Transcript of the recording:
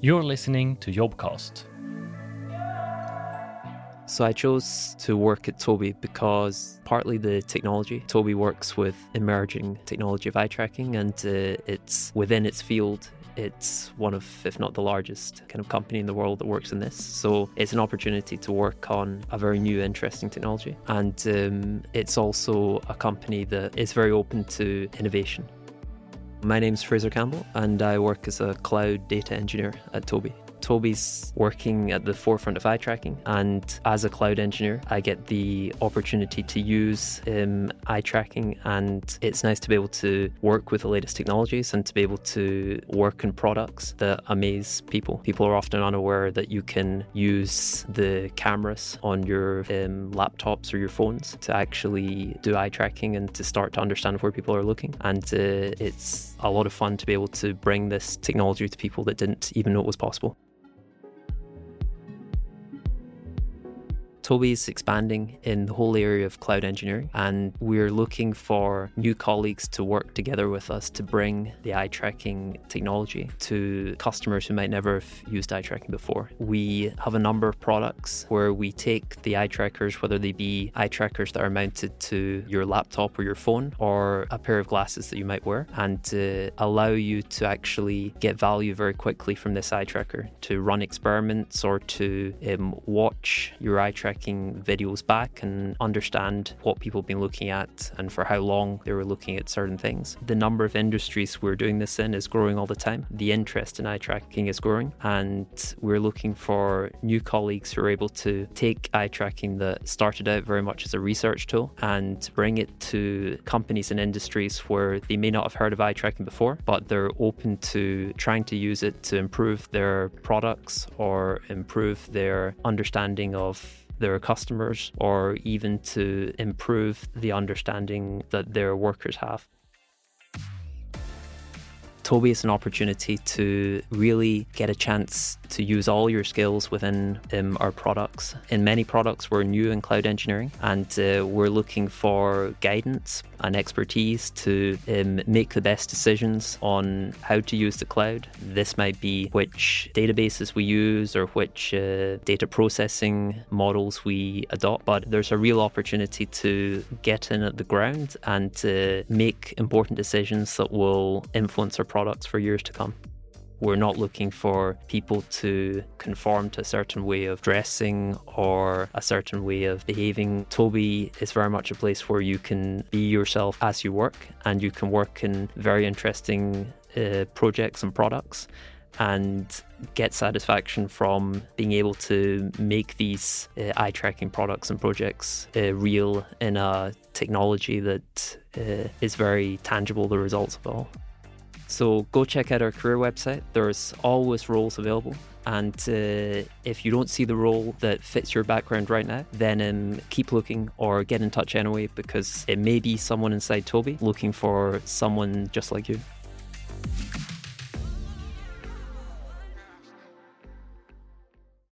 You're listening to Jobcast. So I chose to work at Tobii because partly the technology. Tobii works with emerging technology of eye tracking and uh, it's within its field. It's one of, if not the largest kind of company in the world that works in this. So it's an opportunity to work on a very new, interesting technology. And um, it's also a company that is very open to innovation. My name's Fraser Campbell, and I work as a cloud data engineer at Tobii. Tobii's working at the forefront of eye tracking, and as a cloud engineer, I get the opportunity to use um, eye tracking, and it's nice to be able to work with the latest technologies and to be able to work in products that amaze people. People are often unaware that you can use the cameras on your um, laptops or your phones to actually do eye tracking and to start to understand where people are looking. And uh, it's a lot of fun to be able to bring this technology to people that didn't even know it was possible. Tobii is expanding in the whole area of cloud engineering, and we're looking for new colleagues to work together with us to bring the eye tracking technology to customers who might never have used eye tracking before. We have a number of products where we take the eye trackers, whether they be eye trackers that are mounted to your laptop or your phone, or a pair of glasses that you might wear, and to allow you to actually get value very quickly from this eye tracker to run experiments or to um, watch your eye tracker tracking videos back and understand what people have been looking at and for how long they were looking at certain things. The number of industries we're doing this in is growing all the time. The interest in eye tracking is growing, and we're looking for new colleagues who are able to take eye tracking that started out very much as a research tool and bring it to companies and industries where they may not have heard of eye tracking before, but they're open to trying to use it to improve their products or improve their understanding of their customers or even to improve the understanding that their workers have. Tobii is an opportunity to really get a chance to use all your skills within um, our products. In many products, we're new in cloud engineering and uh, we're looking for guidance and expertise to um, make the best decisions on how to use the cloud. This might be which databases we use or which uh, data processing models we adopt, but there's a real opportunity to get in at the ground and to make important decisions that will influence our products products for years to come. We're not looking for people to conform to a certain way of dressing or a certain way of behaving. Tobii is very much a place where you can be yourself as you work and you can work in very interesting uh, projects and products and get satisfaction from being able to make these uh, eye tracking products and projects uh, real in a technology that uh, is very tangible, the results of all. So go check out our career website. There's always roles available. And uh, if you don't see the role that fits your background right now, then um, keep looking or get in touch anyway because it may be someone inside Tobii looking for someone just like you.